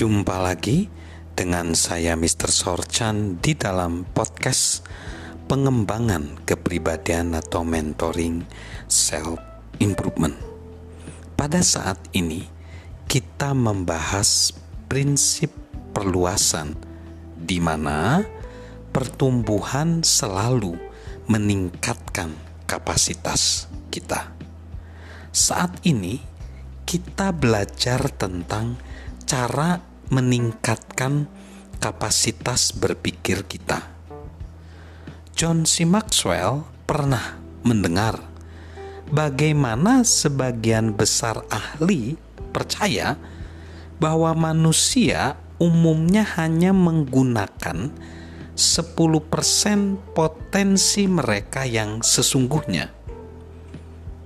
Jumpa lagi dengan saya Mr. Sorchan di dalam podcast pengembangan kepribadian atau mentoring self improvement. Pada saat ini kita membahas prinsip perluasan di mana pertumbuhan selalu meningkatkan kapasitas kita. Saat ini kita belajar tentang cara meningkatkan kapasitas berpikir kita. John C. Maxwell pernah mendengar bagaimana sebagian besar ahli percaya bahwa manusia umumnya hanya menggunakan 10% potensi mereka yang sesungguhnya.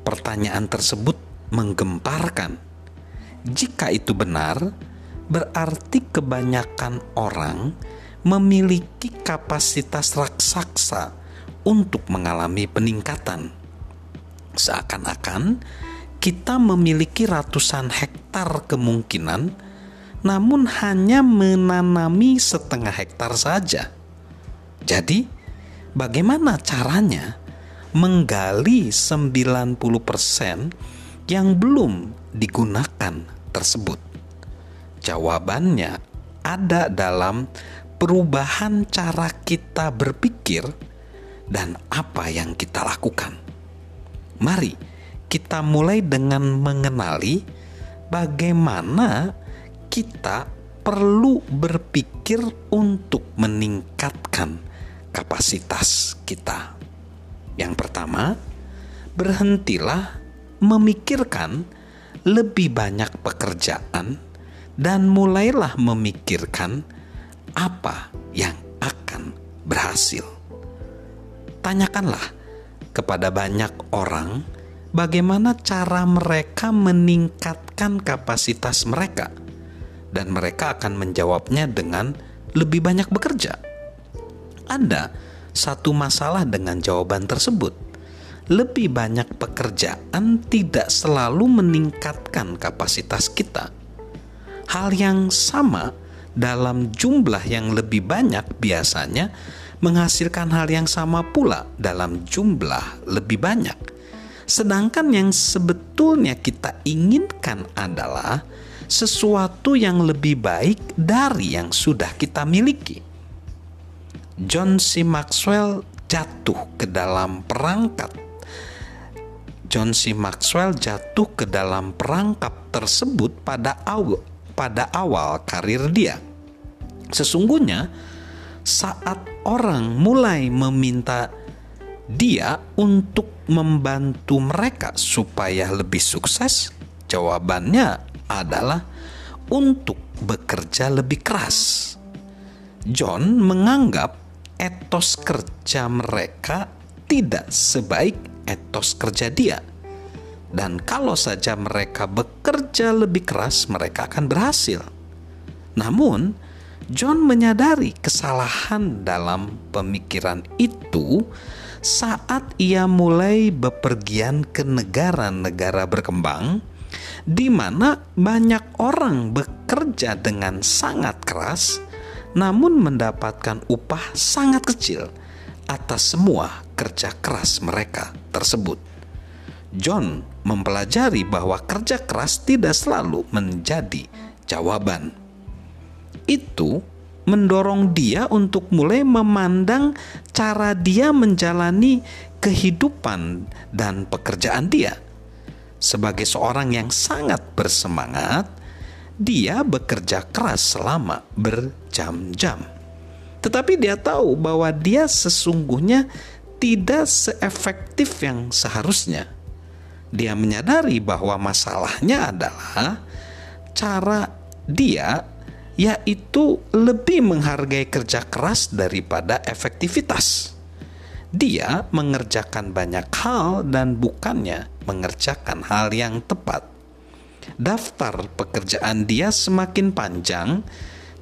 Pertanyaan tersebut menggemparkan. Jika itu benar, berarti kebanyakan orang memiliki kapasitas raksasa untuk mengalami peningkatan. Seakan-akan kita memiliki ratusan hektar kemungkinan, namun hanya menanami setengah hektar saja. Jadi, bagaimana caranya menggali 90% yang belum digunakan tersebut? Jawabannya ada dalam perubahan cara kita berpikir dan apa yang kita lakukan. Mari kita mulai dengan mengenali bagaimana kita perlu berpikir untuk meningkatkan kapasitas kita. Yang pertama, berhentilah memikirkan lebih banyak pekerjaan dan mulailah memikirkan apa yang akan berhasil. Tanyakanlah kepada banyak orang bagaimana cara mereka meningkatkan kapasitas mereka, dan mereka akan menjawabnya dengan lebih banyak bekerja. Ada satu masalah dengan jawaban tersebut. Lebih banyak pekerjaan tidak selalu meningkatkan kapasitas kita hal yang sama dalam jumlah yang lebih banyak biasanya menghasilkan hal yang sama pula dalam jumlah lebih banyak. Sedangkan yang sebetulnya kita inginkan adalah sesuatu yang lebih baik dari yang sudah kita miliki. John C. Maxwell jatuh ke dalam perangkat John C. Maxwell jatuh ke dalam perangkap tersebut pada awal pada awal karir dia. Sesungguhnya, saat orang mulai meminta dia untuk membantu mereka supaya lebih sukses, jawabannya adalah untuk bekerja lebih keras. John menganggap etos kerja mereka tidak sebaik etos kerja dia dan kalau saja mereka bekerja lebih keras, mereka akan berhasil. Namun, John menyadari kesalahan dalam pemikiran itu saat ia mulai bepergian ke negara-negara berkembang, di mana banyak orang bekerja dengan sangat keras, namun mendapatkan upah sangat kecil atas semua kerja keras mereka tersebut. John mempelajari bahwa kerja keras tidak selalu menjadi jawaban. Itu mendorong dia untuk mulai memandang cara dia menjalani kehidupan dan pekerjaan dia. Sebagai seorang yang sangat bersemangat, dia bekerja keras selama berjam-jam. Tetapi dia tahu bahwa dia sesungguhnya tidak seefektif yang seharusnya dia menyadari bahwa masalahnya adalah cara dia yaitu lebih menghargai kerja keras daripada efektivitas. Dia mengerjakan banyak hal dan bukannya mengerjakan hal yang tepat. Daftar pekerjaan dia semakin panjang,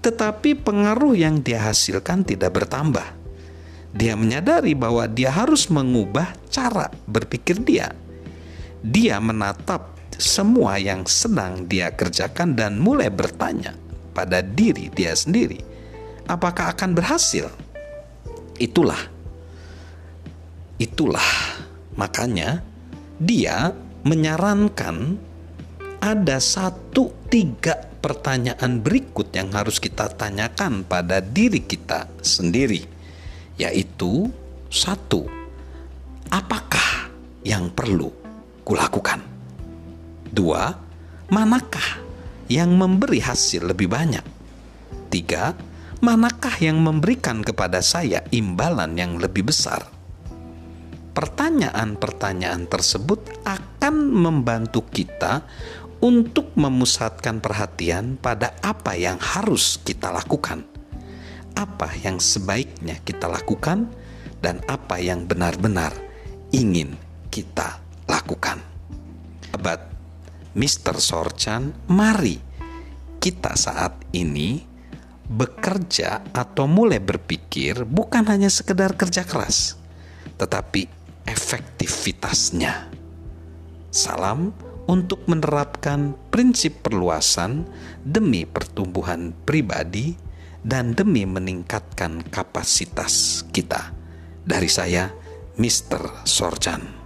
tetapi pengaruh yang dia hasilkan tidak bertambah. Dia menyadari bahwa dia harus mengubah cara berpikir dia dia menatap semua yang sedang dia kerjakan dan mulai bertanya, pada diri dia sendiri, apakah akan berhasil? Itulah, itulah makanya dia menyarankan ada satu tiga pertanyaan berikut yang harus kita tanyakan pada diri kita sendiri, yaitu satu, apakah yang perlu kulakukan? Dua, manakah yang memberi hasil lebih banyak? Tiga, manakah yang memberikan kepada saya imbalan yang lebih besar? Pertanyaan-pertanyaan tersebut akan membantu kita untuk memusatkan perhatian pada apa yang harus kita lakukan, apa yang sebaiknya kita lakukan, dan apa yang benar-benar ingin kita lakukan. Abad Mr. Sorchan, mari kita saat ini bekerja atau mulai berpikir bukan hanya sekedar kerja keras, tetapi efektivitasnya. Salam untuk menerapkan prinsip perluasan demi pertumbuhan pribadi dan demi meningkatkan kapasitas kita. Dari saya, Mr. Sorjan.